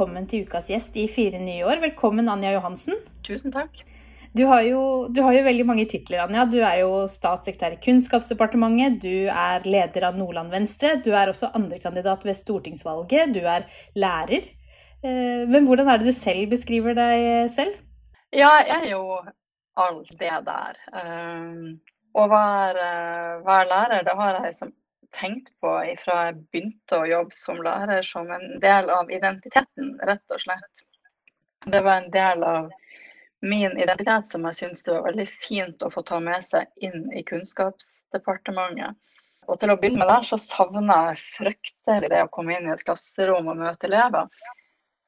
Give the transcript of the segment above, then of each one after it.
velkommen til ukas gjest i Fire nye år. Velkommen, Anja Johansen. Tusen takk. Du har, jo, du har jo veldig mange titler, Anja. Du er jo statssekretær i Kunnskapsdepartementet, du er leder av Nordland Venstre, du er også andrekandidat ved stortingsvalget, du er lærer. Eh, men hvordan er det du selv beskriver deg selv? Ja, jeg er jo alt det der. Å være, være, lærer, det har jeg som tenkt på fra jeg begynte å jobbe som lærer, som en del av identiteten, rett og slett. Det var en del av min identitet som jeg syntes det var veldig fint å få ta med seg inn i Kunnskapsdepartementet. Og til å begynne med der, så savna jeg fryktelig det å komme inn i et klasserom og møte elever.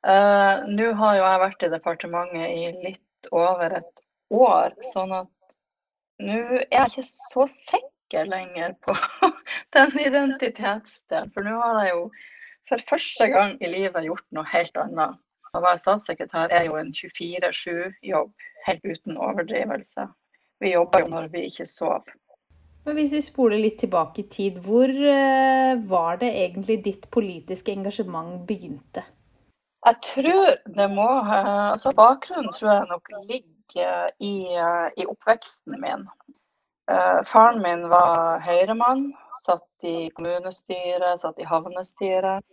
Uh, Nå har jo jeg vært i departementet i litt over et år, sånn at nå er jeg ikke så sikker lenger på den identitetsdelen. For nå har jeg jo for første gang i livet gjort noe helt annet. Å være statssekretær er jo en 24-7-jobb, helt uten overdrivelse. Vi jobber jo når vi ikke sover. Men hvis vi spoler litt tilbake i tid, hvor eh, var det egentlig ditt politiske engasjement begynte? Jeg tror det må altså Bakgrunnen tror jeg nok ligger i, eh, i oppveksten min. Uh, faren min var høyremann, satt i kommunestyret, satt i havnestyret.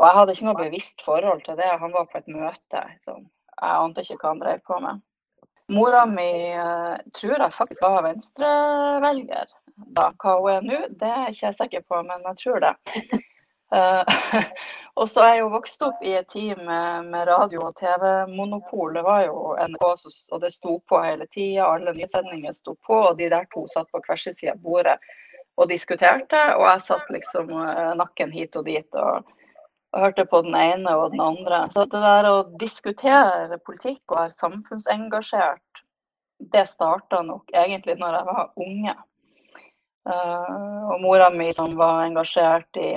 Og jeg hadde ikke noe bevisst forhold til det. Han var på et møte. Så jeg ante ikke hva han drev på med. Mora mi uh, tror jeg faktisk var venstrevelger. Da, hva hun er nå, det er jeg ikke sikker på, men jeg tror det. Uh, og så er jeg jo vokst opp i et team med, med radio- og TV-monopol. Det var jo NRK, og det sto på hele tida. Alle nyhetssendinger sto på, og de der to satt på hver sin side av bordet og diskuterte. Og jeg satt liksom uh, nakken hit og dit og, og, hørte på den ene og den andre. Så det der å diskutere politikk og være samfunnsengasjert, det starta nok egentlig når jeg var unge. Uh, og mora mi som var engasjert i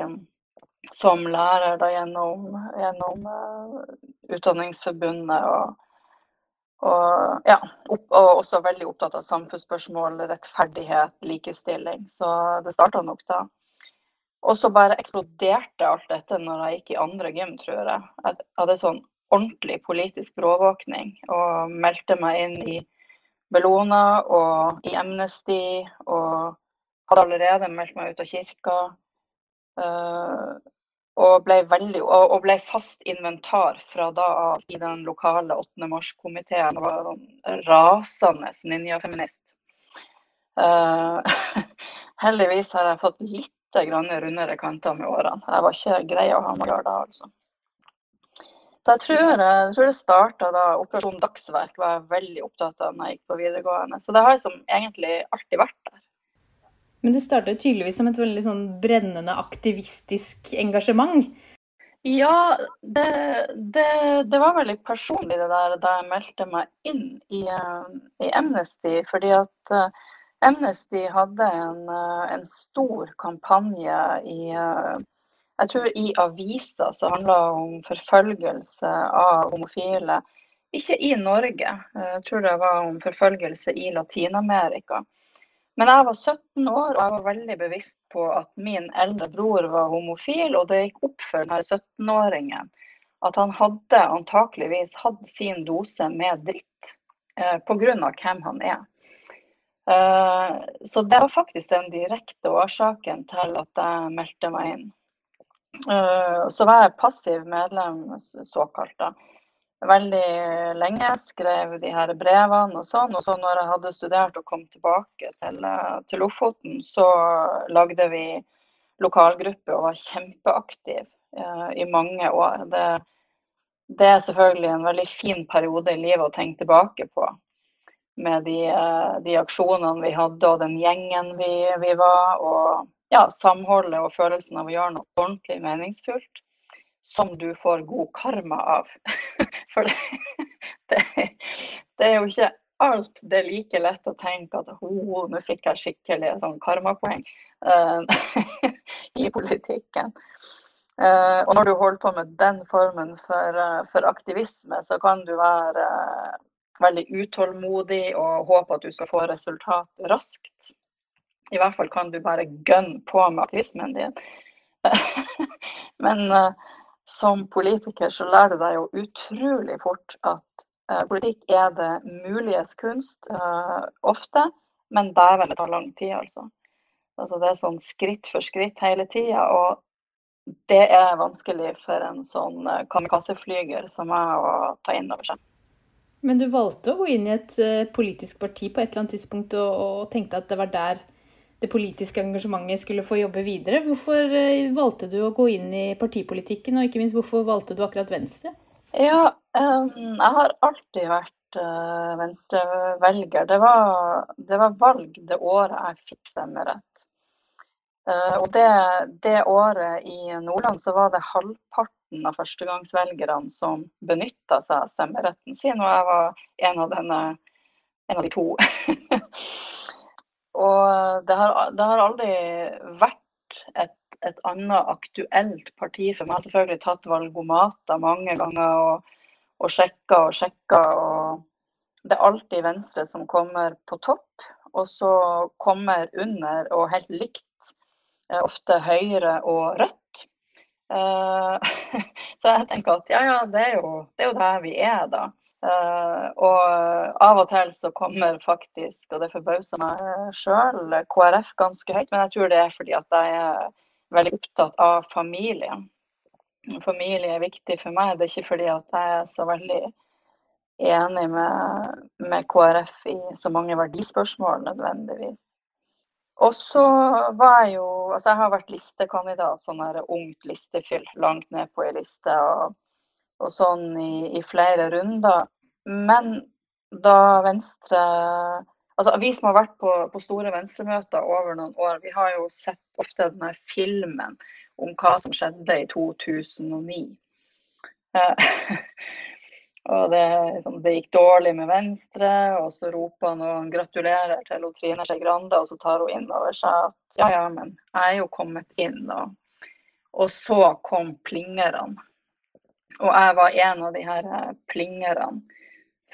som lærer da, gjennom, gjennom uh, Utdanningsforbundet. Og, og, ja, opp, og, også veldig opptatt av samfunnsspørsmål, rettferdighet, likestilling. Så det starta nok da. Og så bare eksploderte alt dette når jeg gikk i andre gym, tror jeg. Jeg hadde sånn ordentlig politisk bråvåkning og meldte meg inn i Bellona og i Amnesty. Og hadde allerede meldt meg ut av kirka. Uh, og ble, veldig, og ble, fast inventar fra da av i den lokale 8. mars-komiteen. og var en rasende ninjafeminist. Uh, heldigvis har jeg fått litt grann rundere kanter med årene. Jeg var ikke grei å ha med å gjøre da, altså. Så jeg tror, jeg tror det starta da Operasjon Dagsverk var jeg veldig opptatt av når jeg gikk på videregående. Så det har liksom egentlig alltid vært der. Men det startet tydeligvis som et veldig sånn brennende aktivistisk engasjement? Ja, det, det, det, var veldig personlig det der da jeg meldte meg inn i, eh, i Amnesty. Fordi at uh, Amnesty hadde en, uh, en, stor kampanje i jeg tror i aviser som handla om forfølgelse av homofile. Ikke i Norge, jeg tror det var om forfølgelse i Latin-Amerika. Men jeg var 17 år og jeg var veldig bevisst på at min eldre bror var homofil. Og det gikk opp for denne 17-åringen at han hadde antakeligvis hatt sin dose med dritt eh, pga. hvem han er. Eh, så det var faktisk den direkte årsaken til at jeg meldte meg inn. Eh, så var jeg passiv medlem, såkalt. da veldig lenge. Skrev de her brevene og sånn. Og så når jeg hadde studert og kom tilbake til, eh, til Lofoten, så lagde vi lokalgruppe og var kjempeaktiv eh, i mange år. Det, det, er selvfølgelig en veldig fin periode i livet å tenke tilbake på. Med de, eh, de aksjonene vi hadde og den gjengen vi, vi var. Og ja, samholdet og følelsen av å gjøre noe ordentlig meningsfullt som du får god karma av. For det, det, det, er jo ikke alt det er like lett å tenke at oh, nå fikk jeg skikkelig sånn karmapoeng uh, i politikken. Uh, og når du holder på med den formen for, uh, for aktivisme, så kan du være veldig utålmodig og håpe at du skal få resultat raskt. I hvert fall kan du bare gønne på med aktivismen din. Men som politiker så lærer du deg jo utrolig fort at uh, politikk er det muliges kunst uh, ofte, men dæven, det tar lang tid, altså. altså. Det er sånn skritt for skritt hele tida, og det er vanskelig for en sånn kamikazeflyger som meg å ta inn over seg. Men du valgte å gå inn i et politisk parti på et eller annet tidspunkt og, og tenkte at det var der det politiske engasjementet skulle få jobbe videre. Hvorfor eh, valgte du å gå inn i partipolitikken, og ikke minst hvorfor valgte du akkurat Venstre? Ja, jeg har alltid vært uh, venstrevelger. Det det var, valg det året jeg fikk stemmerett. Uh, og det, det, året i Nordland så var det halvparten av førstegangsvelgerne som benytta seg av stemmeretten sin, og jeg var en av, denne, en av de to. Og det har, det har aldri vært et, et, annet aktuelt parti for meg. Selvfølgelig tatt valgomater mange ganger og, og sjekka og sjekka. Og det er alltid Venstre som kommer på topp, og så kommer under og helt likt eh, ofte Høyre og Rødt. Uh, så jeg tenker at ja, ja, det er jo, det er jo der vi er, da. Uh, og av og til så kommer faktisk, og det forbauser meg sjøl, KrF ganske høyt. Men jeg tror det er fordi at jeg er veldig opptatt av familie. Familie er viktig for meg. Det er ikke fordi at jeg er så veldig enig med, med KrF i så mange verdispørsmål nødvendigvis. Og så var jeg jo Altså jeg har vært listekandidat, sånn her ungt listefyll langt ned på ei liste. og og sånn i, i, flere runder. Men da Venstre Altså vi som har vært på, på store venstremøter over noen år, vi har jo sett ofte denne filmen om hva som skjedde i 2009. Eh, og det, liksom, det, gikk dårlig med Venstre, og så roper noen gratulerer til Trine Skei Grande, og så tar hun inn over seg at ja, ja, men jeg er jo kommet inn. Og, og så kom plingerne. Og jeg var en av de her eh, plingerne.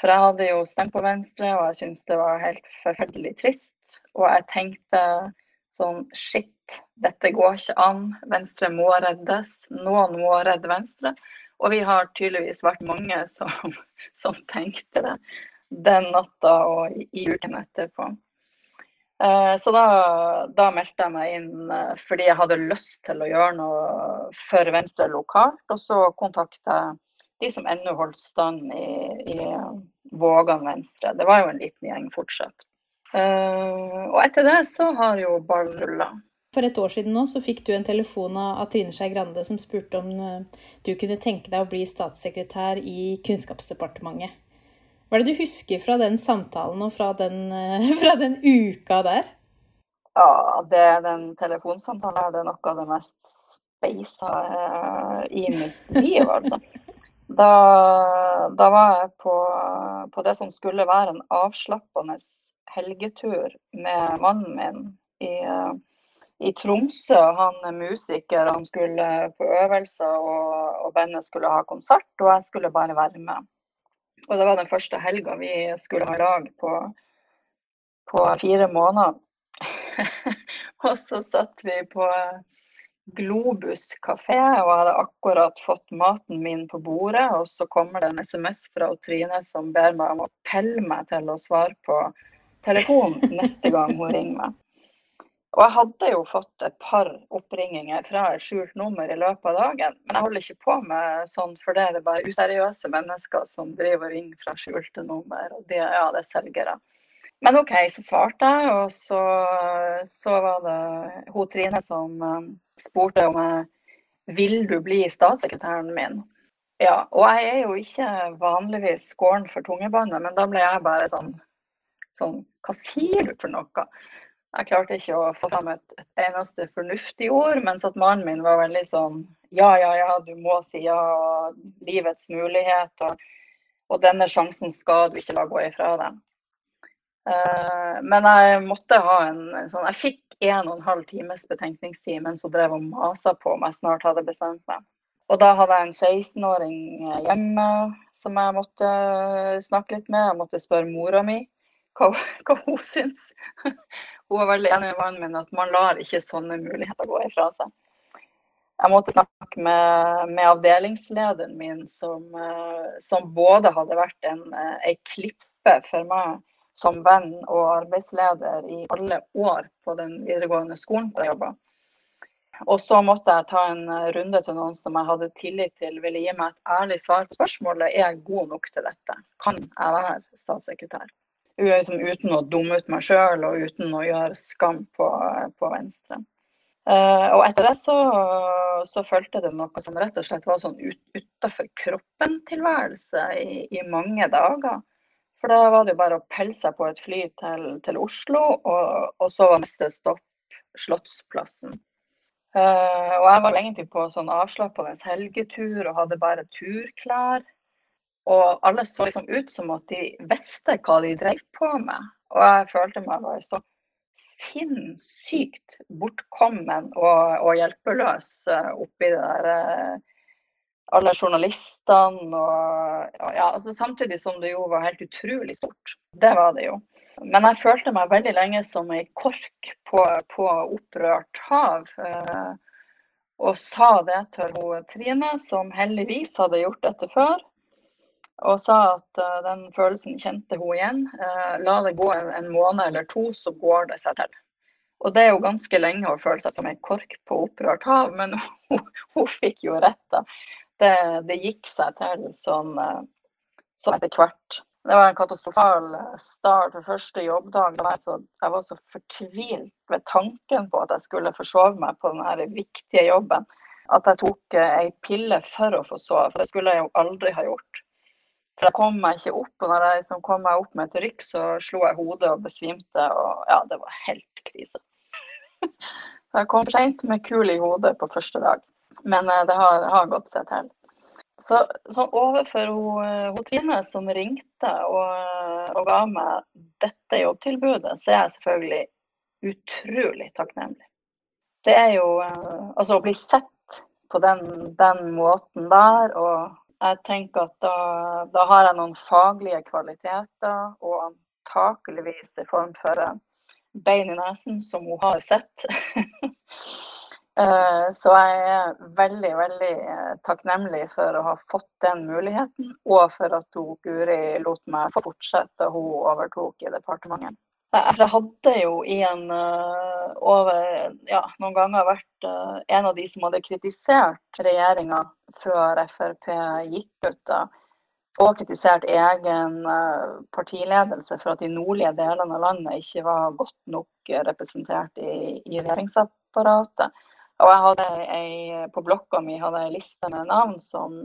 For jeg hadde jo stemt på Venstre, og jeg syntes det var helt forferdelig trist. Og jeg tenkte sånn Shit, dette går ikke an. Venstre må reddes. Noen må redde Venstre. Og vi har tydeligvis vært mange som, som tenkte det den natta og i, uken etterpå. Eh, så da, da, meldte jeg meg inn eh, fordi jeg hadde lyst til å gjøre noe for Venstre lokalt. Og så kontakta jeg de som ennå holdt stand i, i Vågan Venstre. Det var jo en liten gjeng fortsatt. Og etter det så har jo ballen rulla. For et år siden nå så fikk du en telefon av Trine Skei Grande som spurte om du kunne tenke deg å bli statssekretær i Kunnskapsdepartementet. Hva er det du husker fra den samtalen og fra den, uh, fra den uka der? Ja, det, den telefonsamtalen er det noe av det mest speisa i mitt liv, altså. Da, da var jeg på, på, det som skulle være en avslappende helgetur med mannen min i, i Tromsø. Han er musiker, han skulle på øvelser, og, og bandet skulle ha konsert, og jeg skulle bare være med. Og det var den første helga vi skulle ha lag på, på fire måneder. og så satt vi på Globus kafé og hadde akkurat fått maten min på bordet. Og så kommer det en SMS fra Trine som ber meg om å pelle meg til å svare på telefonen neste gang hun ringer meg. Og jeg hadde jo fått et par oppringinger fra et skjult nummer i løpet av dagen. Men jeg holder ikke på med sånn, for det er det bare useriøse mennesker som driver og ringer fra skjulte nummer. Og de, ja, det er selgere. Men OK, så svarte jeg, og så, så var det hun Trine som um, spurte om jeg vil du bli statssekretæren min. Ja, og jeg er jo ikke vanligvis skåren for tungebåndet, men da ble jeg bare sånn, sånn Hva sier du for noe? Jeg klarte ikke å få fram et, et eneste fornuftig ord, mens at mannen min var veldig sånn Ja, ja, ja, du må si ja. Livets mulighet. Og, og denne sjansen skal du ikke la gå ifra deg. Uh, men jeg måtte ha en, en sånn Jeg fikk en og en halv times betenkningstid mens hun drev og masa på om jeg snart hadde bestemt meg. Og da hadde jeg en 16-åring hjemme som jeg måtte snakke litt med. Jeg måtte spørre mora mi hva, hva hun syns. Hun var veldig enig med mannen min at man lar ikke sånne muligheter gå ifra seg. jeg måtte snakke med, med avdelingslederen min, som, som, både hadde vært en, en klippe for meg som venn og arbeidsleder i alle år på den videregående skolen jeg jobba. Og så måtte jeg ta en runde til noen som jeg hadde tillit til ville gi meg et ærlig svar på spørsmålet er jeg god nok til dette. Kan jeg være statssekretær? Liksom uten å dumme ut meg sjøl og uten å gjøre skam på, på Venstre. Uh, og etter det så, så følte det noe som rett og slett var sånn ut, utafor kroppen-tilværelse i, i, mange dager. For da var det jo bare å pelle seg på et fly til, til Oslo, og, og, så var neste stopp Slottsplassen. Uh, og jeg var egentlig på sånn avslappende helgetur og hadde bare turklær. Og alle så liksom ut som at de visste hva de drev på med. Og jeg følte meg bare så sinnssykt bortkommen og, og hjelpeløs uh, oppi det der uh, alle journalistene og ja, altså Samtidig som det jo var helt utrolig stort. Det var det jo. Men jeg følte meg veldig lenge som ei kork på, på opprørt hav. Eh, og sa det til hun Trine, som heldigvis hadde gjort dette før. Og sa at uh, den følelsen kjente hun igjen. Uh, la det gå en, en, måned eller to, så går det seg til. Og det er jo ganske lenge å føle seg som en kork på opprørt hav, men hun, hun fikk jo rett. da det, det gikk seg til sånn, eh, sånn, etter hvert. Det var en katastrofal start for første jobbdag. Jeg, så, jeg, var så fortvilt ved tanken på at jeg skulle forsove meg på denne viktige jobben. At jeg tok ei pille for å få sove. For det skulle jeg jo aldri ha gjort. Jeg kom meg ikke opp, og når jeg liksom kom meg opp med et rykk, så slo jeg hodet og besvimte. Og ja, det var helt krise. jeg kom for seint med kul i hodet på første dag. Men eh, det har, har gått seg til. Så, så overfor hun, eh, hun, Trine som ringte og, eh, og, ga meg dette jobbtilbudet, så er jeg selvfølgelig utrolig takknemlig. Det er jo altså å bli sett på den, den måten der, og jeg tenker at da, da, har jeg noen faglige kvaliteter, og antakeligvis en form for bein i nesen, som hun har sett. Eh, så jeg er veldig, veldig eh, takknemlig for å ha fått den muligheten, og for at hun, Guri lot meg fortsette hun overtok i departementet. Jeg hadde jo en uh, over ja, noen ganger vært uh, en av de som hadde kritisert regjeringa før Frp gikk ut. Og kritisert egen uh, partiledelse for at de nordlige delene av landet ikke var godt nok representert i, i regjeringsapparatet. Og jeg hadde ei, på blokka mi hadde ei liste med navn som,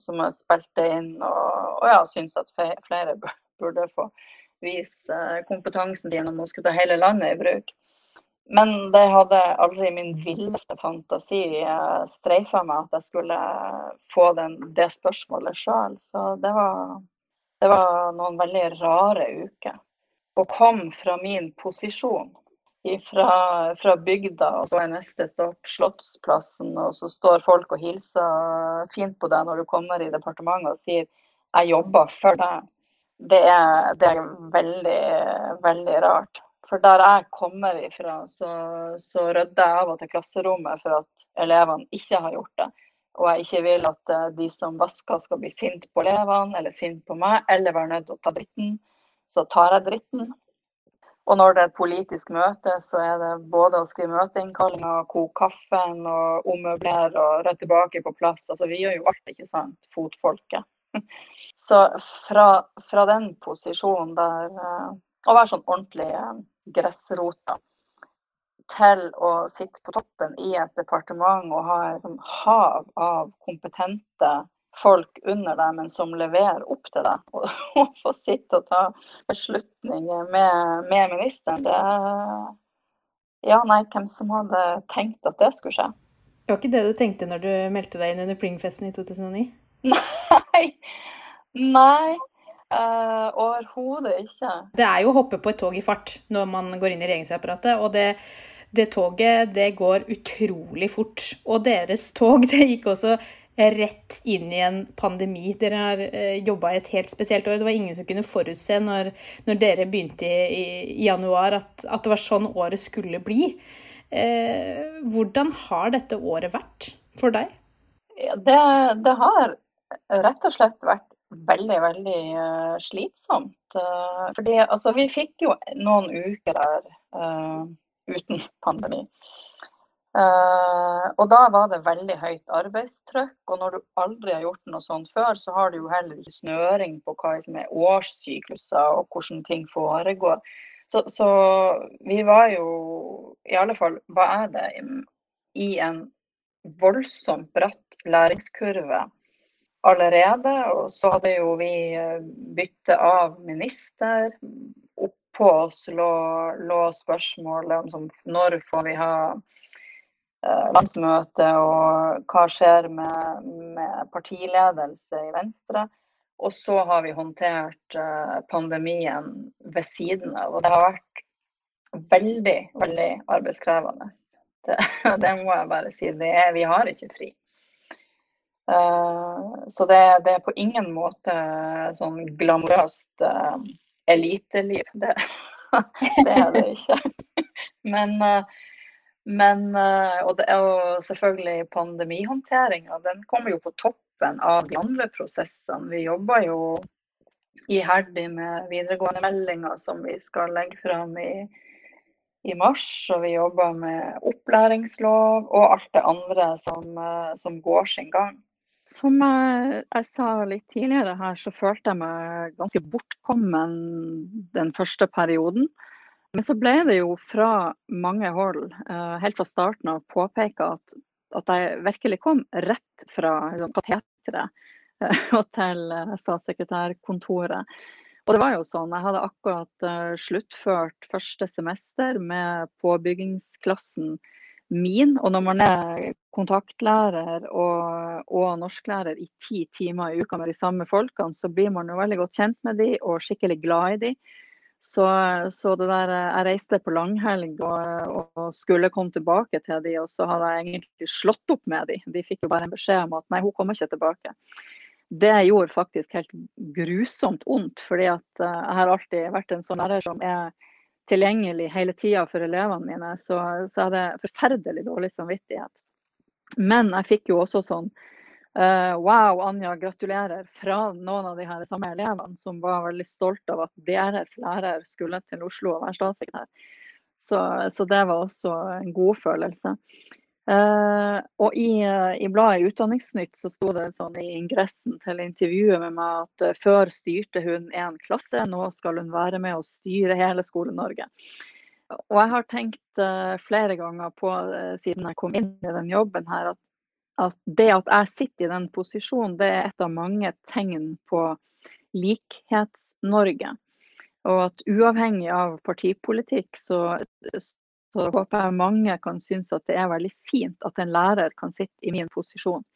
som jeg spilte inn, og, og ja, syntes at flere burde få vise kompetansen gjennom om å skulle ta hele landet i bruk. Men det hadde aldri min villeste fantasi eh, streifa meg at jeg skulle få den, det spørsmålet sjøl. Så det var, det var noen veldig rare uker. Å komme fra min posisjon fra, fra, bygda, og så er neste stopp Slottsplassen, og så står folk og hilser fint på deg når du kommer i departementet og sier 'jeg jobber for deg'. Det er, det er veldig, veldig rart. For der jeg kommer ifra, så, så rydder jeg av og til klasserommet for at elevene ikke har gjort det. Og jeg ikke vil at eh, de som vasker skal bli sint på elevene eller sint på meg, eller være nødt til å ta dritten. Så tar jeg dritten. Og når det er et politisk møte, så er det både å skrive møteinnkallinger, koke kaffen og ommøblere og rydde tilbake på plass. Altså, vi gjør jo alt, ikke sant, fotfolket. Så fra, fra den posisjonen der eh, å være sånn ordentlig eh, gressrota til å sitte på toppen i et departement og ha et sånn hav av kompetente folk under deg, men som leverer opp til deg. Og få sitte og ta beslutninger med, med ministeren, det Ja, nei, hvem som hadde tenkt at det skulle skje? Det var ikke det du tenkte når du meldte deg inn under Pling-festen i 2009? Nei. Nei. Uh, Overhodet ikke. Det er jo å hoppe på et tog i fart når man går inn i regjeringsapparatet. og det det toget det går utrolig fort. Og deres tog det gikk også rett inn i en pandemi. Dere har uh, jobba i et helt spesielt år. Det var ingen som kunne forutse når, når dere begynte i, i januar, at, at, det var sånn året skulle bli. Uh, hvordan har dette året vært for deg? Ja, det, det, har rett og slett vært veldig, veldig uh, slitsomt. Uh, fordi altså, vi fikk jo noen uker der uh, uten pandemi. Uh, og da var det veldig høyt arbeidstrykk. Og når du aldri har gjort noe sånt før, så har du jo heller ikke snøring på hva som er årssykluser og hvordan ting foregår. Så, så vi var jo, i alle fall hva er det, i en voldsomt bratt læringskurve allerede. Og så hadde jo vi eh, bytte av minister. Oppå oss lå, lå spørsmålet om sånn, når får vi ha eh, landsmøte, og hva skjer med, med, partiledelse i Venstre. Og så har vi håndtert eh, pandemien ved siden av. Og det har vært veldig, veldig arbeidskrevende. Det, det må jeg bare si. Er, vi har ikke fri. Uh, så det, det, er på ingen måte sånn glamorøst uh, eliteliv. Det, det, er det ikke. Men, men og, det, og selvfølgelig pandemihåndteringa, den kommer jo på toppen av de andre prosessene. Vi jobber jo iherdig med videregående meldinger som vi skal legge fram i i mars, og vi jobber med opplæringslov og alt det andre som, eh, som går sin gang. Som jeg, jeg, sa litt tidligere her, så følte jeg meg ganske bortkommen den første perioden. Men så ble det jo fra mange hold, eh, helt fra starten av, påpeka at, at, jeg virkelig kom rett fra liksom, kateteret eh, og til statssekretærkontoret. Og det var jo sånn, Jeg hadde akkurat sluttført første semester med påbyggingsklassen min. Og når man er kontaktlærer og, og norsklærer i ti timer i uka med de samme folkene, så blir man jo veldig godt kjent med de og skikkelig glad i de. Så, så det der, jeg reiste på langhelg og, og, skulle komme tilbake til de, og så hadde jeg egentlig slått opp med de. De fikk jo bare en beskjed om at nei, hun kommer ikke tilbake det gjorde faktisk helt grusomt vondt. fordi at uh, jeg har alltid vært en sånn lærer som er tilgjengelig hele tida for elevene mine. Så, så jeg hadde forferdelig dårlig samvittighet. Men jeg fikk jo også sånn uh, Wow, Anja, gratulerer fra noen av de her samme elevene som var veldig stolt av at deres lærer skulle til Oslo og være statssekretær. Så, så det var også en god følelse. Uh, og i, uh, i, bladet Utdanningsnytt så sto det sånn i ingressen til intervjuet med meg at uh, før styrte hun én klasse, nå skal hun være med og styre hele Skole-Norge. Og jeg har tenkt flere ganger på, siden jeg kom inn i den jobben her, at, at, det at jeg sitter i den posisjonen, det er et av mange tegn på Likhets-Norge. Og at uavhengig av partipolitikk, så, så håper jeg mange kan synes at det er veldig fint at en lærer kan sitte i min posisjon.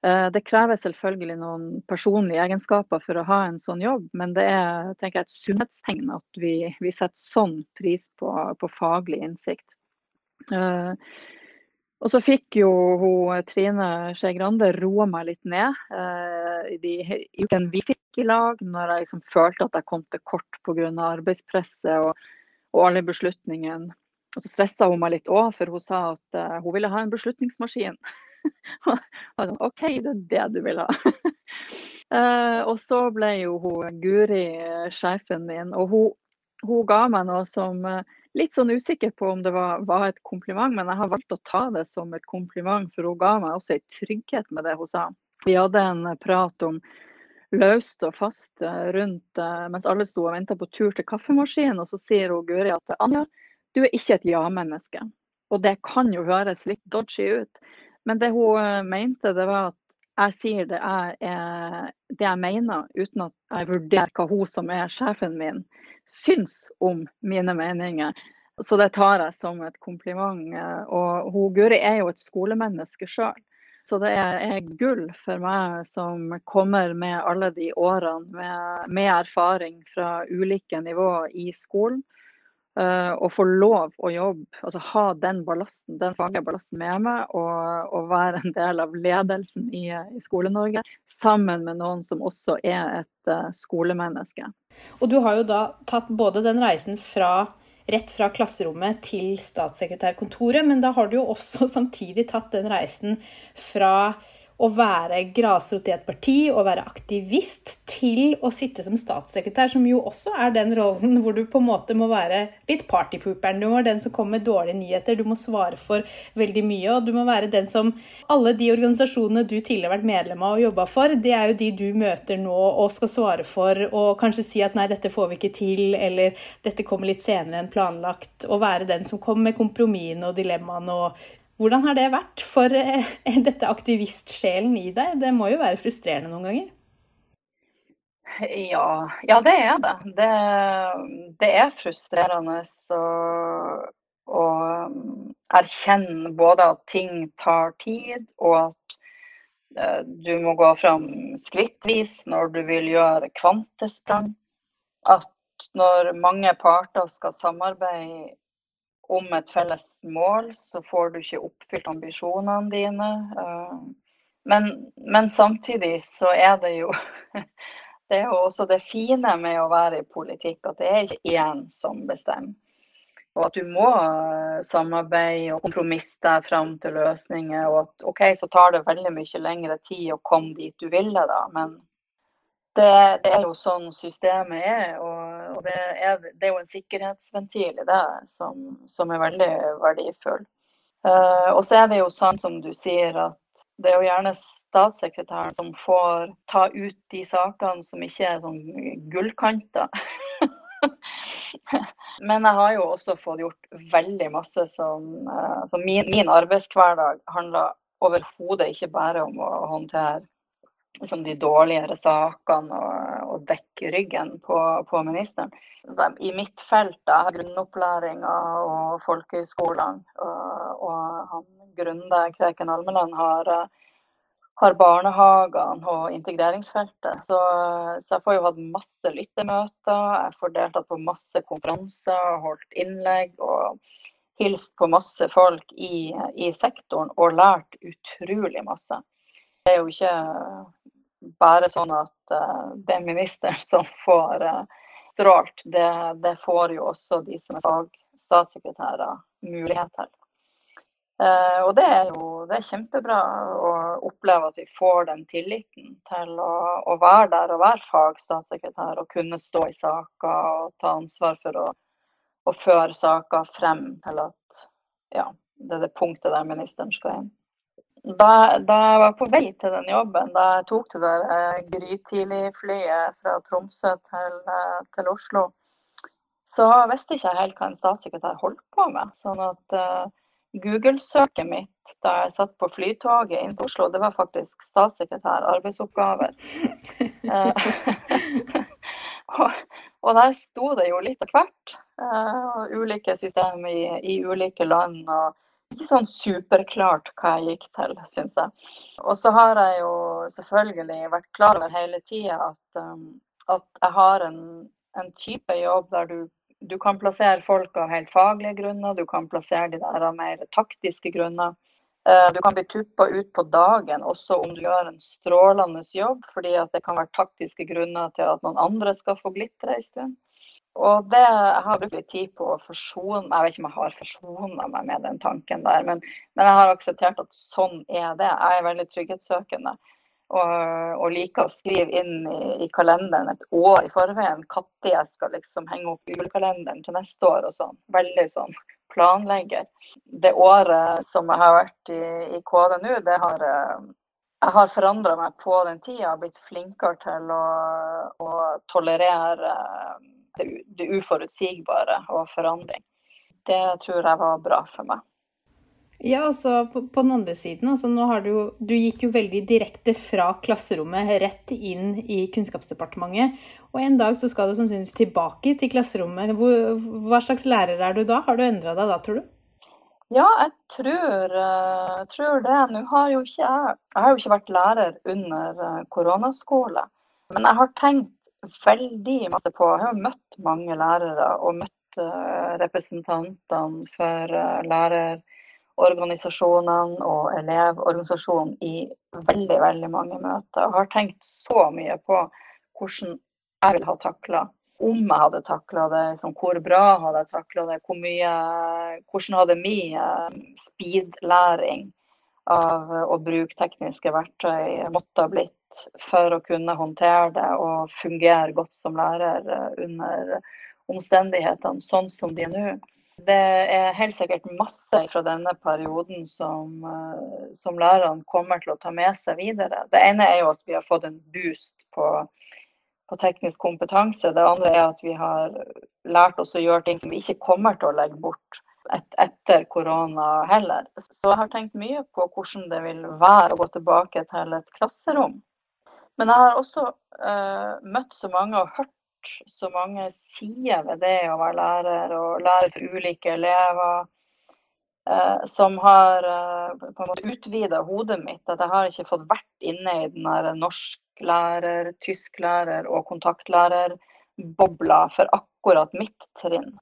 Eh, det krever selvfølgelig noen personlige egenskaper for å ha en sånn jobb, men det er jeg, et sunnhetstegn at vi, vi, setter sånn pris på, på faglig innsikt. Uh, og så fikk jo hun, Trine Skei Grande roa meg litt ned uh, i de ukene vi fikk i lag, når jeg liksom følte at jeg kom til kort pga. arbeidspresset og, og alle beslutningene og så stressa hun meg litt òg, for hun sa at uh, hun ville ha en beslutningsmaskin. og OK, det er det du vil ha. uh, og så ble jo hun Guri uh, sjefen min, og hun, hun, ga meg noe som Litt sånn usikker på om det var, var, et kompliment, men jeg har valgt å ta det som et kompliment, for hun ga meg også en trygghet med det hun sa. Vi hadde en prat om løst og fast rundt mens alle sto og venta på tur til kaffemaskinen, og så sier hun Guri at Anja, du er ikke et ja-menneske. Og det kan jo høres litt dodgy ut, men det hun eh, mente, det var at jeg sier det jeg, det jeg mener, uten at jeg vurderer hva hun som er sjefen min, syns om mine meninger. Så det tar jeg som et kompliment. Eh, og hun Guri er jo et skolemenneske sjøl. Så det er, gull for meg som kommer med alle de årene med, med erfaring fra ulike nivåer i skolen. Uh, og få lov å jobbe, altså ha den ballasten, den faglige ballasten med meg, og, og, være en del av ledelsen i, i Skole-Norge, sammen med noen som også er et uh, skolemenneske. Og du har jo da tatt både den reisen fra rett fra klasserommet til statssekretærkontoret, men da har du jo også samtidig tatt den reisen fra å være grasrot i et parti og være aktivist til å sitte som statssekretær, som jo også er den rollen hvor du på en måte må være litt partypooperen. Du må være den som kommer med dårlige nyheter, du må svare for veldig mye. Og du må være den som Alle de organisasjonene du tidligere har vært medlem av og jobba for, det er jo de du møter nå og skal svare for, og kanskje si at nei, dette får vi ikke til, eller dette kommer litt senere enn planlagt. Og være den som kommer med kompromissene og dilemmaene og hvordan har det vært for eh, dette aktivistsjelen i deg? Det må jo være frustrerende noen ganger? Ja, ja det er det. det. det. er frustrerende å, å um, erkjenne både at ting tar tid, og at uh, du må gå fram skrittvis når du vil gjøre kvantesprang. At når mange parter skal samarbeide om et felles mål, så får du ikke oppfylt ambisjonene dine. Eh, men, men, samtidig så er det jo Det er jo også det fine med å være i politikk, at det er ikke én som bestemmer. Og at du må eh, samarbeide og kompromisse deg fram til løsninger. Og at OK, så tar det veldig mye lengre tid å komme dit du ville, da. Men det, det er jo sånn systemet er. og og det er, det er, jo en sikkerhetsventil i det som, som er veldig verdifull. Uh, og så er det jo sånn som du sier, at det er jo gjerne statssekretæren som får ta ut de sakene som ikke er sånn gullkanter. Men jeg har jo også fått gjort veldig masse som uh, min, min arbeidshverdag handler overhodet ikke bare om å håndtere liksom de dårligere sakene og, og dekke ryggen på, på ministeren. I mitt felt da, grunnopplæringa og folkehøyskolene og, og han Grunde Kreken Almeland har, har barnehagene og integreringsfeltet. Så, så, jeg får jo hatt masse lyttemøter, jeg får deltatt på masse konferanser, holdt innlegg og hilst på masse folk i, i sektoren og lært utrolig masse. Det er jo ikke bare sånn at uh, det er ministeren som får uh, strålt. Det, det, får jo også de som er fagstatssekretærer mulighet til. Uh, og det er jo det er kjempebra å oppleve at vi får den tilliten til å, å være der og være fagstatssekretær og kunne stå i saker og ta ansvar for å, å føre saker frem til at ja, det er det punktet der ministeren skal inn. Da, da, jeg var på vei til den jobben, da jeg tok det der eh, grytidlig-flyet fra Tromsø til, eh, til, Oslo, så visste ikke jeg helt hva en statssekretær holdt på med. Sånn at eh, Google-søket mitt da jeg satt på flytoget inn til Oslo, det var faktisk statssekretær arbeidsoppgaver. og, og, der sto det jo litt av hvert. Uh, ulike systemer i, i ulike land. og ikke sånn superklart hva jeg gikk til, syns jeg. Og så har jeg jo selvfølgelig vært klar over hele tida at, um, at, jeg har en, en, type jobb der du, du kan plassere folk av helt faglige grunner, du kan plassere de der av mer taktiske grunner. Uh, du kan bli tuppa ut på dagen også om du gjør en strålende jobb, fordi det kan være taktiske grunner til at noen andre skal få glitre en stund. Og det, Jeg har brukt litt tid på å forsone Jeg vet ikke om jeg har forsona meg med den tanken der, men, men, jeg har akseptert at sånn er det. Jeg er veldig trygghetssøkende og, og liker å skrive inn i, i, kalenderen et år i forveien når jeg skal liksom henge opp julekalenderen til neste år og sånn. Veldig sånn planlegger. Det året som jeg har vært i, i KD nå, det har eh, jeg har forandra meg på den tida, blitt flinkere til å, å tolerere det, det uforutsigbare og forandring. Det tror jeg var bra for meg. Ja, altså på, på, den andre siden, altså nå har du Du gikk jo veldig direkte fra klasserommet rett inn i Kunnskapsdepartementet. Og en dag så skal du sannsynligvis tilbake til klasserommet. Hvor, hva slags lærer er du da? Har du endra deg da, tror du? Ja, jeg tror, jeg tror det. Nå har jo ikke jeg Jeg har jo ikke vært lærer under uh, koronaskole. Men jeg har tenkt veldig masse på. Jeg har møtt mange lærere og møtt uh, representantene for uh, lærerorganisasjonene og elevorganisasjonen i veldig, veldig mange møter. Jeg har tenkt så mye på hvordan jeg vil ha takla om jeg hadde takla det, liksom, hvor bra hadde jeg takla det, hvor mye, hvordan hadde min eh, speedlæring av å bruke tekniske verktøy måtte ha blitt for å kunne håndtere det og fungere godt som lærer eh, under omstendighetene sånn som de er nå. Det er helt sikkert masse fra denne perioden som, eh, som lærerne kommer til å ta med seg videre. Det ene er jo at vi har fått en boost på på teknisk kompetanse. Det andre er at vi har lært oss å gjøre ting som vi ikke kommer til å legge bort et, etter korona heller. Så jeg har tenkt mye på hvordan det vil være å gå tilbake til et klasserom. Men jeg har også uh, møtt så mange og hørt så mange sider ved det å være lærer og lære for ulike elever. Uh, som har uh, på en måte utvida hodet mitt. At jeg har ikke fått vært inne i den der norsklærer, tysklærer og kontaktlærer-bobla for akkurat mitt trinn.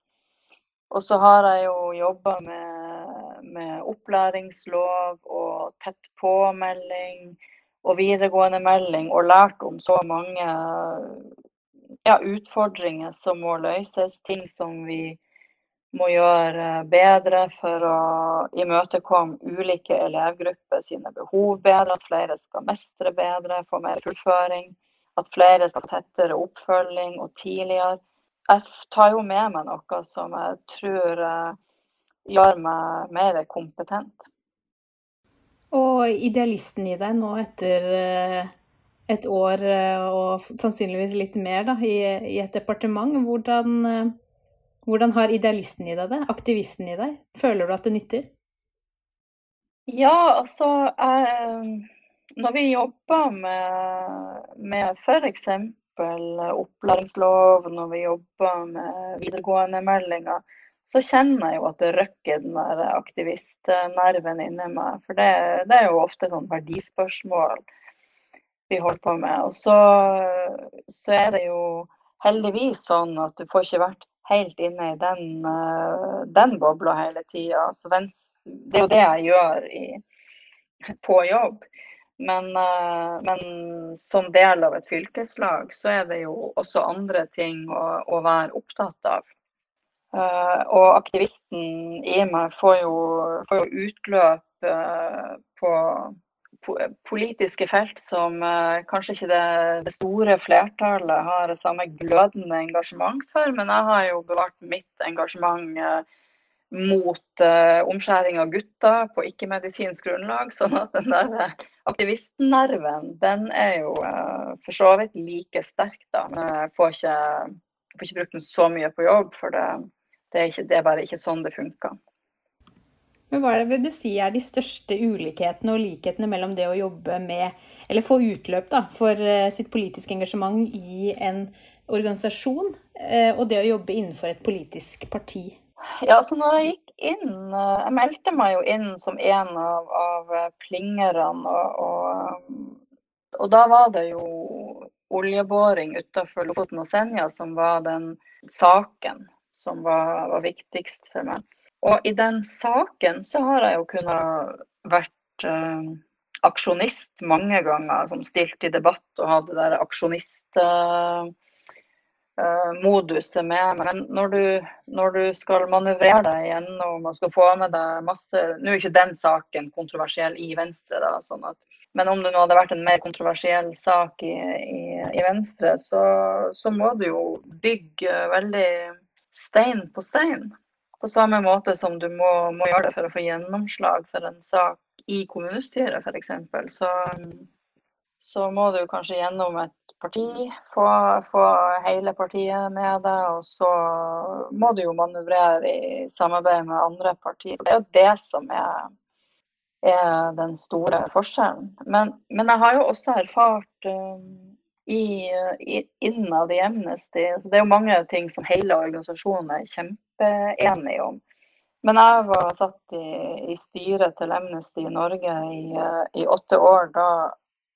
Og så har jeg jo jobba med, med, opplæringslov og tett påmelding og videregående melding og lært om så mange ja, utfordringer som må løses, ting som vi må gjøre bedre for å imøtekomme ulike elevgrupper sine behov bedre, at flere skal mestre bedre, få mer fullføring, at flere skal tettere oppfølging og tidligere. Jeg tar jo med meg noe som jeg tror eh, gjør meg mer kompetent. Og idealisten i deg nå etter eh, et år eh, og sannsynligvis litt mer da, i, i et departement, hvordan hvordan har idealisten i deg det? Aktivisten i deg? Føler du at det nytter? Ja, altså jeg, Når vi jobber med, med f.eks. opplæringslov, når vi jobber med videregående meldinger, så kjenner jeg jo at det røkker den der aktivistnerven inni meg. For det, det, er jo ofte sånn verdispørsmål vi holder på med. Og så, så er det jo heldigvis sånn at du får ikke vært helt inne i den, uh, den bobla hele tida. Det er jo det jeg gjør i, på jobb. Men, uh, men, som del av et fylkeslag, så er det jo også andre ting å, å være opptatt av. Uh, og aktivisten i meg får jo, får jo utløp på politiske felt som uh, kanskje ikke det, det, store flertallet har det samme glødende engasjement for, men jeg har jo bevart mitt engasjement uh, mot uh, omskjæring av gutter på ikke-medisinsk grunnlag. Sånn at den der aktivistnerven, den er jo for så vidt like sterk, da. Men jeg får ikke, jeg får ikke brukt den så mye på jobb, for det, det, er, ikke, det er bare ikke sånn det funker. Men hva er det vil du si er de største ulikhetene og likhetene mellom det å jobbe med, eller få utløp da, for eh, sitt politiske engasjement i en organisasjon, eh, og det å jobbe innenfor et politisk parti? Ja, så når jeg gikk inn eh, Jeg meldte meg jo inn som en av, av plingerne. Og, og, og, da var det jo oljeboring utenfor Lofoten og Senja som var den saken som var, var viktigst for meg. Og i den saken så har jeg jo kunnet vært uh, aksjonist mange ganger, som stilte i debatt og hadde der aksjonist... uh, med. Men når du, når du, skal manøvrere deg gjennom og skal få med deg masse Nå er ikke den saken kontroversiell i Venstre, da, sånn at, men om det nå hadde vært en mer kontroversiell sak i, i, i Venstre, så, så må du jo bygge veldig stein på stein. På samme måte som du må, må, gjøre det for å få gjennomslag for en sak i kommunestyret f.eks. Så, så må du kanskje gjennom et parti få, få hele partiet med deg. Og så må du jo manøvrere i samarbeid med andre partier. Det er jo det som er, er den store forskjellen. Men, men, jeg har jo også erfart um, i, i, innad i Amnesty. Så det er jo mange ting som hele organisasjonen er kjempeenige om. Men jeg var satt i, i styret til Amnesty i Norge i, i åtte år, da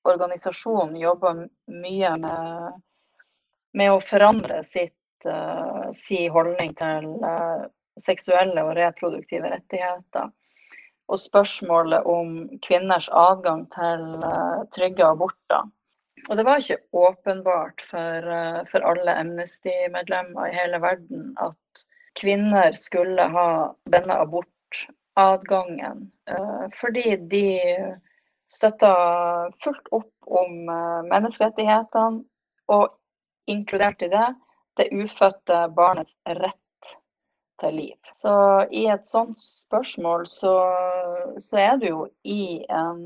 organisasjonen jobber mye med, med, å forandre sitt, uh, si holdning til uh, seksuelle og reproduktive rettigheter. Og spørsmålet om kvinners adgang til uh, trygge aborter. Og det var ikke åpenbart for, for alle Amnesty-medlemmer i hele verden at kvinner skulle ha denne abortadgangen. Fordi de støtta fullt opp om eh, menneskerettighetene, og inkludert i det det ufødte barnets rett til liv. Så i et sånt spørsmål så, så er du jo i en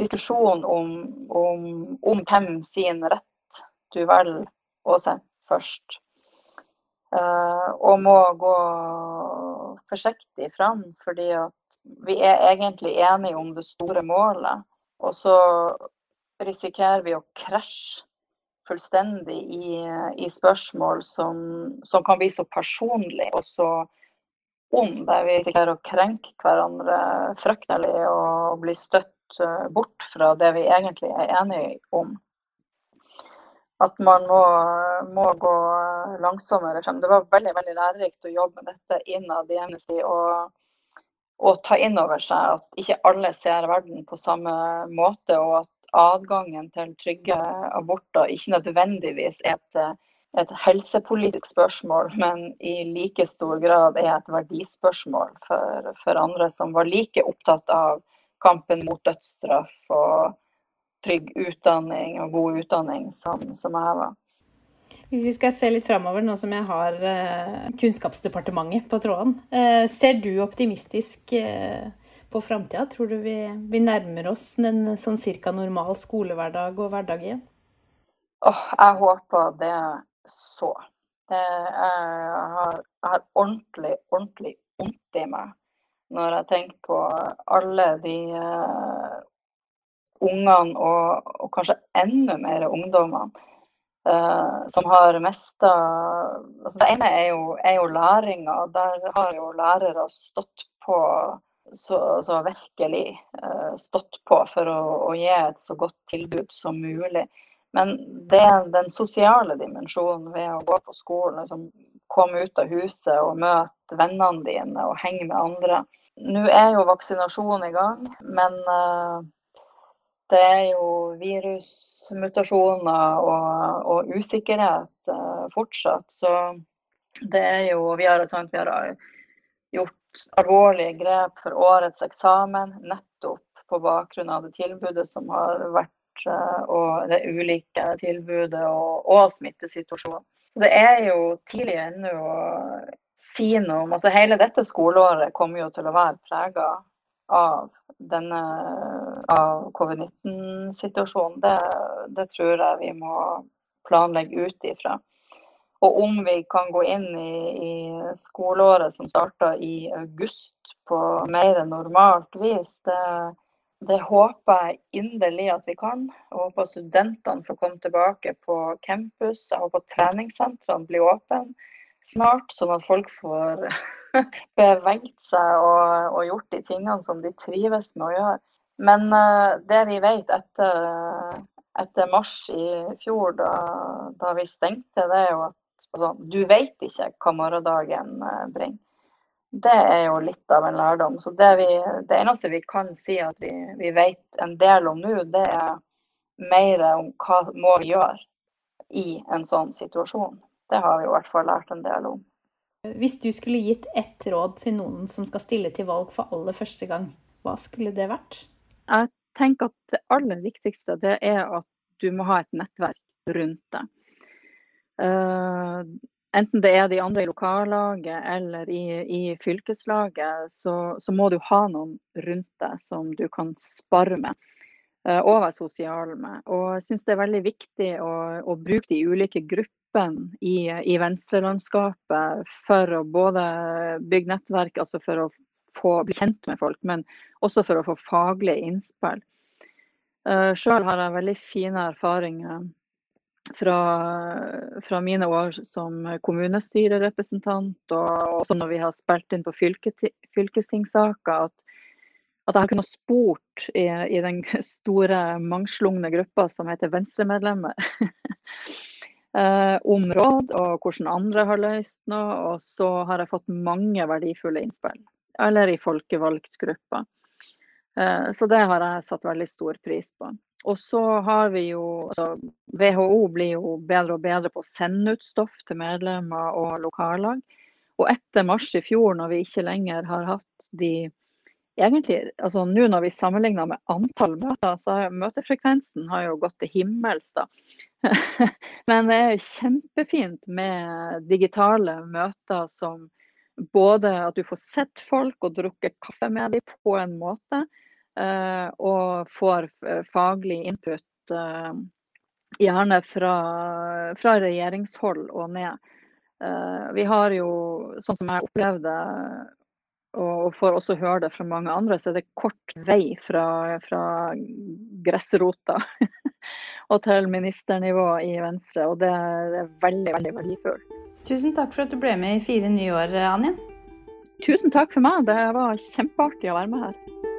diskusjon om, om, om, hvem sin rett du velger å sette først. Uh, og må gå forsiktig fram, fordi at vi er egentlig enige om det store målet. Og så risikerer vi å krasje fullstendig i, i spørsmål som, som, kan bli så personlige og så om, der vi risikerer å krenke hverandre fryktelig og bli støtt Eh, bort fra det vi egentlig er enige om. At man må, må gå langsommere frem. Det var veldig veldig lærerikt å jobbe med dette innad i Amnesty og, og ta inn over seg at ikke alle ser verden på samme måte, og at adgangen til trygge aborter ikke nødvendigvis er et, et helsepolitisk spørsmål, men i like stor grad er et verdispørsmål for, for andre som var like opptatt av kampen mot dødsstraff og trygg utdanning og god utdanning som, som jeg var. Hvis vi skal se litt framover, nå som jeg har eh, Kunnskapsdepartementet på tråden. Eh, ser du optimistisk eh, på framtida? Tror du vi, vi, nærmer oss en sånn cirka normal skolehverdag og hverdag igjen? Oh, jeg håper det så. Jeg har, jeg har ordentlig, ordentlig vondt i meg når jeg tenker på alle de ungene, og, og, kanskje enda mer ungdommene, uh, som har mista altså Det ene er jo, er jo læringa. Der har jo lærere stått på så, så virkelig uh, stått på for å, å, gi et så godt tilbud som mulig. Men det er den sosiale dimensjonen ved å gå på skolen, liksom, komme ut av huset og møte vennene dine og henge med andre. Nå er jo vaksinasjonen i gang, men uh, det er jo virusmutasjoner og, og usikkerhet uh, fortsatt. Så det er jo Vi har, vi har gjort alvorlige grep for årets eksamen nettopp på bakgrunn av det tilbudet som har vært uh, og det ulike tilbudet og, og smittesituasjonen. Det er jo tidlig ennå si noe om altså Hele dette skoleåret kommer jo til å være prega av denne av covid-19-situasjonen. Det, det, tror jeg vi må planlegge ut ifra. Og om vi kan gå inn i, i skoleåret som starta i august på mer normalt vis, det, det håper jeg inderlig at vi kan. Jeg håper studentene får komme tilbake på campus. Jeg håper treningssentrene blir åpne snart, sånn at folk får beveget seg og, og, gjort de tingene som de trives med å gjøre. Men uh, det vi vet etter, etter mars i fjor, da, da, vi stengte, det er jo at altså, du vet ikke hva morgendagen uh, bringer. Det er jo litt av en lærdom. Så det, vi, det eneste vi kan si at vi, vi vet en del om nå, det er mer om hva må vi gjøre i en sånn situasjon. Det har vi i hvert fall lært en del om. Hvis du skulle gitt ett råd til noen som skal stille til valg for aller første gang, hva skulle det vært? Jeg tenker at det aller viktigste det er at du må ha et nettverk rundt deg. Uh, enten det er de andre i lokallaget eller i, i fylkeslaget, så, så, må du ha noen rundt deg som du kan spare med uh, og være sosial med. Og jeg syns det er veldig viktig å, å bruke de ulike gruppene i, i venstrelandskapet for å både bygge nettverk, altså for å få bli kjent med folk, men også for å få faglige innspill. Uh, eh, Sjøl har jeg veldig fine erfaringer fra, fra, mine år som kommunestyrerepresentant, og også når vi har spilt inn på fylke, fylkestingssaker, at, at, jeg har kunnet spurt i, i den store, mangslungne gruppa som heter Venstremedlemmer. eh, om råd og hvordan andre har løst noe. Og så har jeg fått mange verdifulle innspill, eller i folkevalgt gruppe. Eh, så det har jeg satt veldig stor pris på. og så har vi jo altså, WHO blir jo bedre og bedre på å sende ut stoff til medlemmer og lokallag. Og etter mars i fjor, når vi ikke lenger har hatt de egentlig, altså Nå når vi sammenligner med antall møter, så har møtefrekvensen har jo gått til himmels. da. Men det er kjempefint med digitale møter som både at du får sett folk og drukket kaffe med dem på en måte, eh, og får faglig input, eh, gjerne fra, fra regjeringshold og ned. Eh, vi har jo, sånn som jeg opplevde og får også høre det fra mange andre, så er det kort vei fra, fra gressrota og til ministernivå i Venstre. Og det er veldig, veldig verdifullt. Tusen takk for at du ble med i fire nye år, Anja. Tusen takk for meg. Det var kjempeartig å være med her.